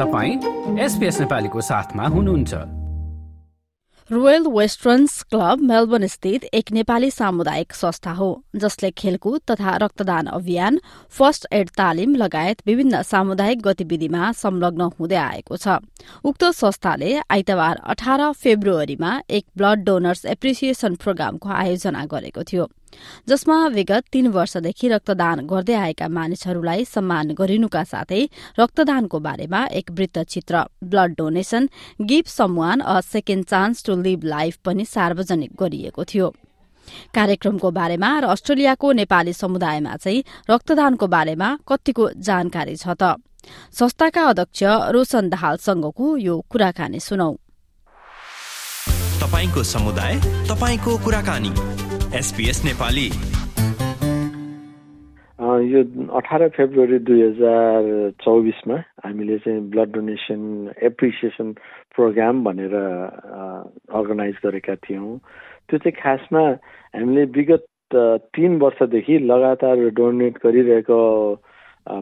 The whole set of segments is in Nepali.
तपाईँ एसपिएस नेपालीको साथमा हुनुहुन्छ। रोयल वेस्टर्न्स क्लब मेलबर्न स्थित एक नेपाली सामुदायिक संस्था हो जसले खेलकुद तथा रक्तदान अभियान फर्स्ट एड तालिम लगायत विभिन्न सामुदायिक गतिविधिमा संलग्न हुँदै आएको छ। उक्त संस्थाले आइतबार अठार फेब्रुअरीमा एक ब्लड डोनर्स एप्रिसिएसन प्रोग्रामको आयोजना गरेको थियो। जसमा विगत तीन वर्षदेखि रक्तदान गर्दै आएका मानिसहरूलाई सम्मान गरिनुका साथै रक्तदानको बारेमा एक वृत्तचित्र blood donation give someone a second chance to live life पनि सार्वजनिक गरिएको थियो। कार्यक्रमको बारेमा र अस्ट्रेलियाको नेपाली समुदायमा चाहिँ रक्तदानको बारेमा कतिको जानकारी छ त? संस्थाका अध्यक्ष रोशन दाहालसँगको यो कुराकानी सुनौ। तपाईँको समुदाय तपाईँको कुराकानी। एसपीएस नेपाली यो अठार फेब्रुअरी दुई हजार चौबिसमा हामीले चाहिँ ब्लड डोनेसन एप्रिसिएसन प्रोग्राम भनेर अर्गनाइज गरेका थियौँ। त्यो चाहिँ खासमा हामीले विगत तिन वर्षदेखि लगातार डोनेट गरिरहेको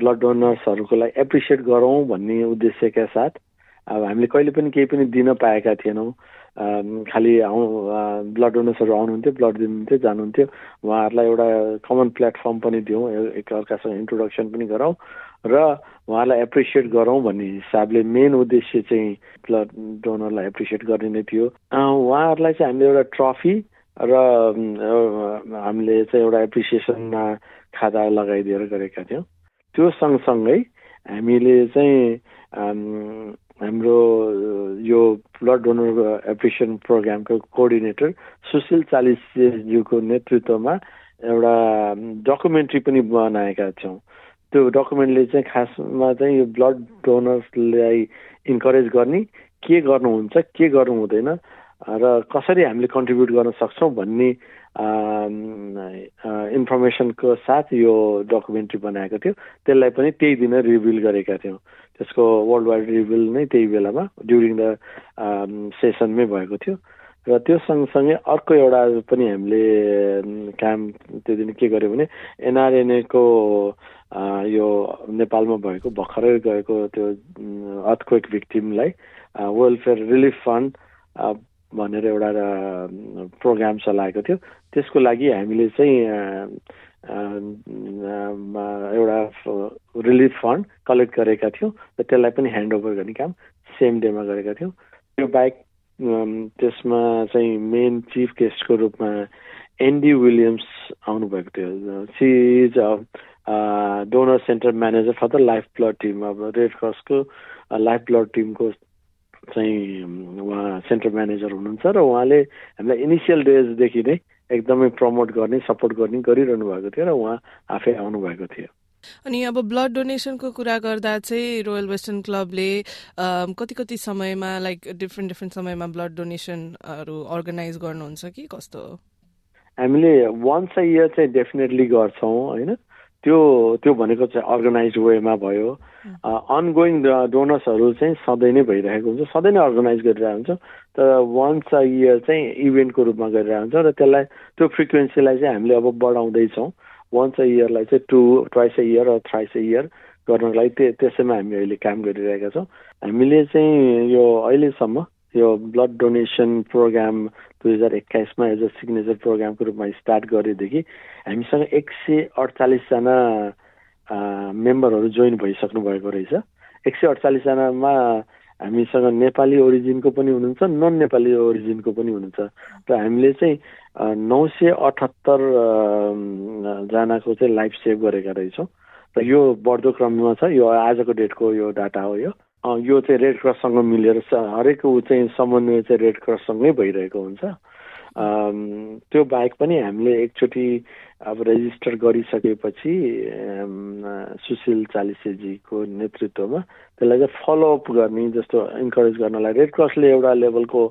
ब्लड डोनर्सहरूको लागि एप्रिसिएट गरौँ भन्ने उद्देश्यका साथ अब हामीले कहिले पनि केही पनि दिन पाएका थिएनौँ। खालि ब्लड डोनर्सहरू आउनुहुन्थ्यो ब्लड दिनुहुन्थ्यो जानुहुन्थ्यो। उहाँहरूलाई एउटा कमन प्लेटफर्म पनि दिउँ एकअर्कासँग इन्ट्रोडक्सन पनि गरौँ र उहाँलाई एप्रिसिएट गरौँ भन्ने हिसाबले मेन उद्देश्य चाहिँ ब्लड डोनरलाई एप्रिसिएट गर्ने नै थियो। उहाँहरूलाई चाहिँ हामीले एउटा ट्रफी र हामीले चाहिँ एउटा एप्रिसिएसनमा खाता लगाइदिएर गरेका थियौँ। त्यो सँगसँगै हामीले चाहिँ हाम्रो यो ब्लड डोनर एप्रिसिएसन प्रोग्रामको कोअर्डिनेटर सुशील चालिसज्यूको नेतृत्वमा एउटा डकुमेन्ट्री पनि बनाएका छौँ। त्यो डकुमेन्टले चाहिँ खासमा चाहिँ यो ब्लड डोनर्सलाई इन्करेज गर्ने। के गर्नुहुन्छ के गर्नु हुँदैन र कसरी हामीले कन्ट्रिब्युट गर्न सक्छौँ भन्ने इन्फर्मेसनको साथ यो डकुमेन्ट्री बनाएको थियो। त्यसलाई पनि त्यही दिन रिभिल गरेका थियौँ। त्यसको वर्ल्ड वाइड रिभिल नै त्यही बेलामा ड्युरिङ द सेसनमै भएको थियो। र त्यो सँगसँगै अर्को एउटा पनि हामीले काम त्यो दिन के गर्यो भने एनआरएनएको यो नेपालमा भएको भर्खरै गएको त्यो अर्थक्वेक भिक्टिमलाई वेलफेयर रिलिफ फन्ड भनेर एउटा प्रोग्राम चलाएको थियो। त्यसको लागि हामीले चाहिँ एउटा रिलिफ फन्ड कलेक्ट गरेका थियौँ र त्यसलाई पनि ह्यान्डओभर गर्ने काम सेम डेमा गरेका थियौँ। त्यो बाहेक त्यसमा चाहिँ मेन चिफ गेस्टको रूपमा एन्डी विलियम्स आउनुभएको थियो। She is donor centre manager for the life blood team. अब रेड क्रसको लाइफ ब्लड टिमको चाहिँ उहाँ सेन्टर म्यानेजर हुनुहुन्छ र उहाँले हामीलाई इनिसियल डेजदेखि नै एकदमै प्रमोट गर्ने सपोर्ट गर्ने गरिरहनु भएको थियो र उहाँ आफै आउनुभएको थियो। अनि अब ब्लड डोनेसनको कुरा गर्दा चाहिँ रोयल वेस्टर्न क्लबले कति कति समयमा लाइक डिफ्रेन्ट डिफ्रेन्ट समयमा ब्लड डोनेसनहरू अर्गनाइज गर्नुहुन्छ कि कस्तो हामीले वान्स अ इयर चाहिँ डेफिनेटली गर्छौँ होइन? त्यो त्यो भनेको चाहिँ अर्गनाइज वेमा भयो। अनगोइङ डोनर्सहरू चाहिँ सधैँ नै भइरहेको हुन्छ। सधैँ नै अर्गनाइज गरिरहेको हुन्छ। तर वान्स अ इयर चाहिँ इभेन्टको रूपमा गरिरहेको हुन्छ र त्यसलाई त्यो फ्रिक्वेन्सीलाई चाहिँ हामीले अब बढाउँदैछौँ। वान्स अ इयरलाई चाहिँ to twice a year thrice a year गर्नको लागि त्यो त्यसैमा हामी अहिले काम गरिरहेका छौँ। हामीले चाहिँ यो अहिलेसम्म यो ब्लड डोनेसन प्रोग्राम दुई हजार एक्काइसमा एज अ सिग्नेचर प्रोग्रामको रूपमा स्टार्ट गरेदेखि हामीसँग एक सय अडचालिसजना मेम्बरहरू जोइन भइसक्नु भएको रहेछ। एक सय अडचालिसजनामा हामीसँग नेपाली ओरिजिनको पनि हुनुहुन्छ नन नेपाली ओरिजिनको पनि हुनुहुन्छ। र हामीले चाहिँ नौ सय अठहत्तर जनाको चाहिँ लाइफ सेभ गरेका रहेछौँ। र यो बढ्दो क्रममा छ यो आजको डेटको यो डाटा हो यो। यो चाहिँ रेड क्रससँग मिलेर हरेक ऊ चाहिँ समन्वय चाहिँ रेड क्रससँगै भइरहेको हुन्छ। त्यो बाहेक पनि हामीले एकचोटि अब रेजिस्टर गरिसकेपछि सुशील चालिसेजीको नेतृत्वमा त्यसलाई चाहिँ फलोअप गर्ने जस्तो इन्करेज गर्नलाई रेड क्रसले एउटा लेभलको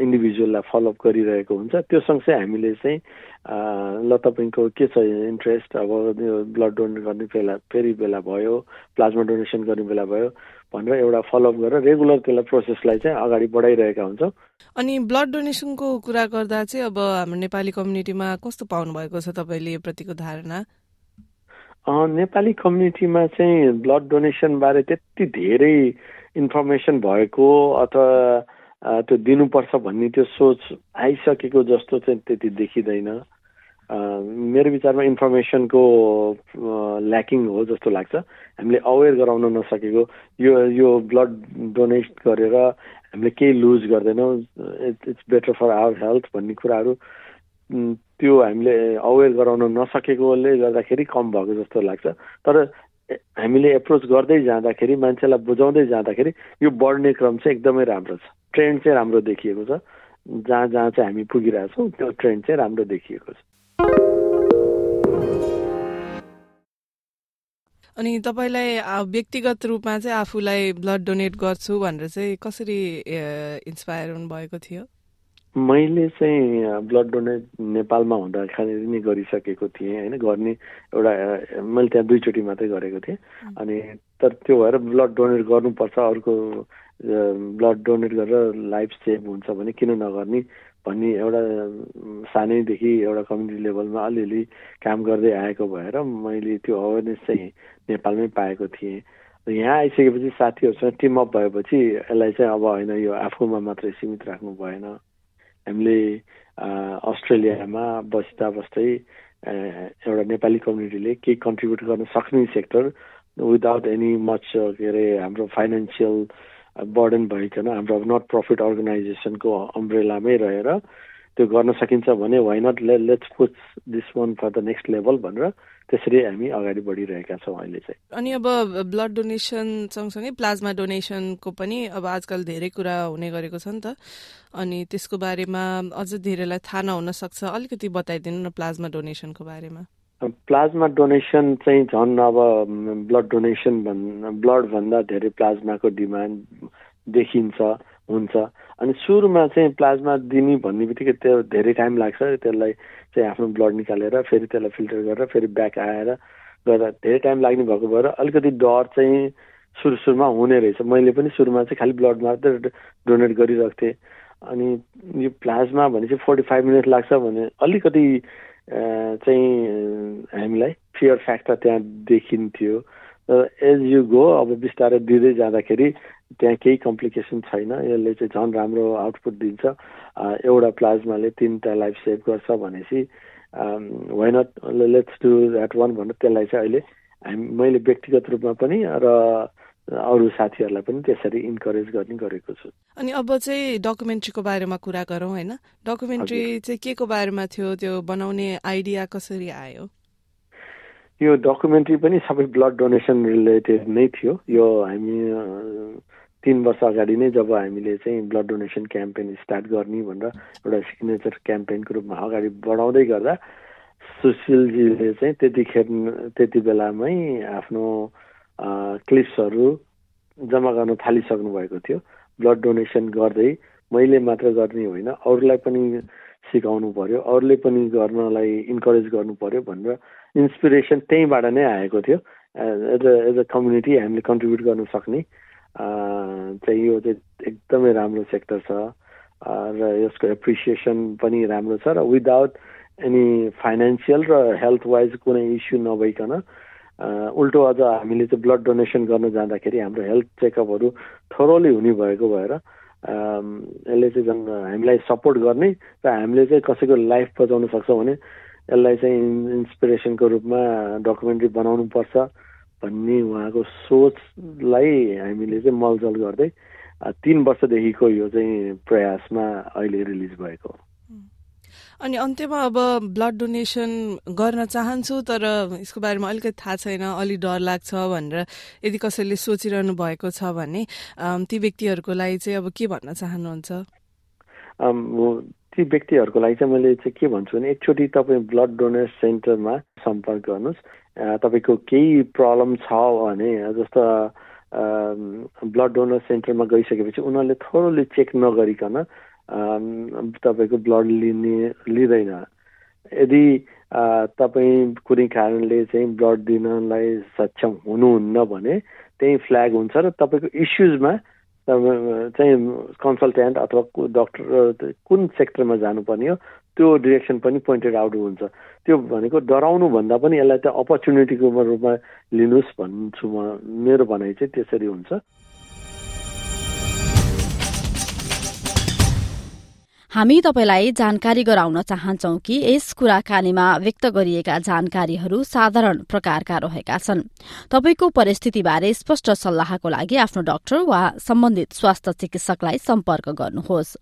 इन्डिभिजुअललाई फलोअप गरिरहेको हुन्छ। त्यो सँगसँगै हामीले चाहिँ ल तपाईँको के छ इन्ट्रेस्ट अब ब्लड डोनेट गर्ने बेला फेरि बेला भयो प्लाज्मा डोनेसन गर्ने बेला भयो भनेर एउटा फलोअप गरेर रेगुलर त्यसलाई प्रोसेसलाई चाहिँ अगाडि बढाइरहेका हुन्छौँ। अनि ब्लड डोनेसनको कुरा गर्दा चाहिँ अब हाम्रो नेपाली कम्युनिटीमा कस्तो पाउनु भएको छ तपाईँले यो प्रतिको धारणा? नेपाली कम्युनिटीमा चाहिँ ब्लड डोनेसनबारे त्यति धेरै इन्फर्मेसन भएको अथवा त्यो दिनुपर्छ भन्ने त्यो सोच आइसकेको जस्तो चाहिँ त्यति देखिँदैन। मेरो विचारमा इन्फर्मेसनको ल्याकिङ हो जस्तो लाग्छ। हामीले अवेर गराउन नसकेको यो यो ब्लड डोनेट गरेर हामीले केही लुज गर्दैनौँ। It's better for our health भन्ने कुराहरू त्यो हामीले अवेर गराउन नसकेकोले गर्दाखेरि कम भएको जस्तो लाग्छ। तर हामीले एप्रोच गर्दै जाँदाखेरि मान्छेलाई बुझाउँदै जाँदाखेरि यो बढ्ने क्रम चाहिँ एकदमै राम्रो छ। ट्रेन्ड चाहिँ राम्रो देखिएको छ। जहाँ जहाँ चाहिँ हामी पुगिरहेछौँ त्यो ट्रेन्ड चाहिँ राम्रो देखिएको छ। अनि तपाईँलाई व्यक्तिगत रूपमा चाहिँ आफूलाई ब्लड डोनेट गर्छु भनेर चाहिँ कसरी इन्सपायर हुनुभएको थियो? मैले चाहिँ ब्लड डोनेट नेपालमा हुँदाखेरि नै गरिसकेको थिएँ होइन? गर्ने एउटा मैले त्यहाँ दुईचोटि मात्रै गरेको थिएँ। अनि तर त्यो भएर ब्लड डोनेट गर्नुपर्छ अर्को ब्लड डोनेट गरेर लाइफ सेभ हुन्छ भने किन नगर्ने भन्ने एउटा सानैदेखि एउटा कम्युनिटी लेभलमा अलिअलि काम गर्दै आएको भएर मैले त्यो अवेरनेस चाहिँ नेपालमै पाएको थिएँ। यहाँ आइसकेपछि साथीहरूसँग टिम अप भएपछि यसलाई चाहिँ अब होइन यो आफूमा मात्रै सीमित राख्नु भएन। हामीले अस्ट्रेलियामा बस्दा बस्दै एउटा नेपाली कम्युनिटीले केही कन्ट्रिब्युट गर्न सक्ने सेक्टर विदाउट एनी मच के अरे हाम्रो फाइनेन्सियल बर्डन भइकन हाम्रो नट प्रफिट अर्गनाइजेसनको अम्ब्रेलामै रहेर त्यो गर्न सकिन्छ भने why not let's put this one for the next level भनेर त्यसरी हामी अगाडि बढिरहेका छौँ अहिले चाहिँ। अनि अब ब्लड डोनेसन सँगसँगै प्लाज्मा डोनेसनको पनि अब आजकल धेरै कुरा हुने गरेको छ नि त। अनि त्यसको बारेमा अझ धेरैलाई थाहा नहुन सक्छ। अलिकति बताइदिनु न प्लाज्मा डोनेसनको बारेमा। प्लाज्मा डोनेसन चाहिँ झन् अब ब्लड डोनेसन भन् ब्लडभन्दा धेरै प्लाज्माको डिमान्ड देखिन्छ। हुन्छ। अनि सुरुमा चाहिँ प्लाज्मा दिने भन्ने बित्तिकै त्यो धेरै टाइम लाग्छ। त्यसलाई चाहिँ आफ्नो ब्लड निकालेर फेरि त्यसलाई फिल्टर गरेर फेरि ब्याक आएर गर्दा धेरै टाइम लाग्ने भएको भएर अलिकति डर चाहिँ सुरु सुरुमा हुने रहेछ। मैले पनि सुरुमा चाहिँ खालि ब्लड मात्रै डोनेट गरिरहेको थिएँ। अनि यो प्लाज्मा भने चाहिँ फोर्टी फाइभ मिनट लाग्छ भने अलिकति चाहिँ हामीलाई फियर फ्याक्टर त्यहाँ देखिन्थ्यो। एज यु गो अब बिस्तारै दिँदै जाँदाखेरि त्यहाँ केही कम्प्लिकेसन छैन। यसले चाहिँ झन् राम्रो आउटपुट दिन्छ। एउटा प्लाज्माले तिनवटा लाइफ सेभ गर्छ भनेपछि why not let's do that one भनेर त्यसलाई चाहिँ अहिले हामी मैले व्यक्तिगत रूपमा पनि र अरू साथीहरूलाई पनि त्यसरी इन्करेज गर्ने गरेको छु। अनि अब चाहिँ डकुमेन्ट्रीको बारेमा कुरा गरौँ होइन? डकुमेन्ट्री चाहिँ के को बारेमा थियो? त्यो बनाउने आइडिया कसरी आयो? यो डकुमेन्ट्री पनि सबै ब्लड डोनेसन रिलेटेड नै थियो। यो हामी तिन वर्ष अगाडि नै जब हामीले चाहिँ ब्लड डोनेसन क्याम्पेन स्टार्ट गर्ने भनेर एउटा सिग्नेचर क्याम्पेनको रूपमा अगाडि बढाउँदै गर्दा सुशीलजीले चाहिँ त्यतिखेर त्यति बेलामै आफ्नो क्लिप्सहरू जम्मा गर्न थालिसक्नु भएको थियो। ब्लड डोनेसन गर्दै मैले मात्र गर्ने होइन अरूलाई पनि सिकाउनु पर्यो अरूले पनि गर्नलाई इन्करेज गर्नु पर्यो भनेर इन्सपिरेसन त्यहीँबाट नै आएको थियो। As a as a community हामीले कन्ट्रिब्युट गर्नु सक्ने। चाहिँ यो चाहिँ एकदमै राम्रो सेक्टर छ। र यसको एप्रिसिएसन पनि राम्रो छ र विदाउट एनी फाइनेन्सियल र हेल्थ वाइज कुनै इस्यु नभइकन उल्टो अझ हामीले चाहिँ ब्लड डोनेसन गर्न जाँदाखेरि हाम्रो हेल्थ चेकअपहरू थोरोली हुने भएको भएर यसले चाहिँ झन् हामीलाई सपोर्ट गर्ने र हामीले चाहिँ कसैको लाइफ बचाउन सक्छौँ भने यसलाई चाहिँ इन्सपिरेसनको रूपमा डकुमेन्ट्री बनाउनु पर्छ भन्ने उहाँको सोचलाई हामीले चाहिँ मलजल गर्दै तिन वर्षदेखिको यो चाहिँ प्रयासमा अहिले रिलिज भएको हो। अनि अन्त्यमा अब ब्लड डोनेसन गर्न चाहन्छु तर यसको बारेमा अलिकति थाहा छैन अलि डर लाग्छ भनेर यदि कसैले सोचिरहनु भएको छ भने ती व्यक्तिहरूको लागि चाहिँ अब के भन्न चाहनुहुन्छ? ती व्यक्तिहरूको लागि चाहिँ मैले चाहिँ के भन्छु भने एकचोटि तपाईँ ब्लड डोनेट सेन्टरमा सम्पर्क गर्नुहोस्। तपाईँको केही प्रब्लम छ भने जस्तो ब्लड डोनर सेन्टरमा गइसकेपछि उनीहरूले थोरली चेक नगरिकन तपाईँको ब्लड लिने लिँदैन। यदि तपाईँ कुनै कारणले चाहिँ ब्लड दिनलाई सक्षम हुनुहुन्न भने त्यही फ्ल्याग हुन्छ र तपाईँको इस्युजमा चाहिँ कन्सल्टेन्ट अथवा डक्टर कुन सेक्टरमा जानुपर्ने हो त्यो डिरेक्सन पनि पोइन्टेड आउट हुन्छ। त्यो भनेको डराउनु भन्दा पनि यसलाई चाहिँ अपर्च्युनिटीको रूपमा लिनुहोस् भन्छु म मेरो भनाइ चाहिँ त्यसरी हुन्छ। हामी तपाईँलाई जानकारी गराउन चाहन्छौ कि यस कुराकानीमा व्यक्त गरिएका जानकारीहरू साधारण प्रकारका रहेका छन्। तपाईँको परिस्थितिबारे स्पष्ट सल्लाहको लागि आफ्नो डाक्टर वा सम्बन्धित स्वास्थ्य चिकित्सकलाई सम्पर्क गर्नुहोस्।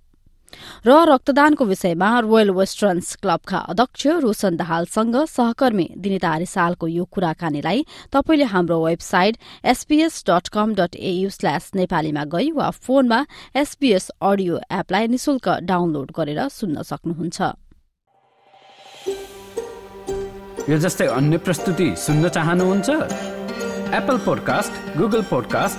र रक्तदानको विषयमा रोयल वेस्टर्न्स क्लबका अध्यक्ष रोशन दाहालसँग सहकर्मी दिनिता रिसालको यो कुराकानीलाई तपाईँले हाम्रो website SPS dot com dot AU slash नेपालीमा गई वा फोनमा एसपीएस अडियो एपलाई निशुल्क डाउनलोड गरेर सुन्न सक्नुहुन्छ। यो अन्य प्रस्तुति सुन्न चाहनुहुन्छ? Apple podcast Google podcast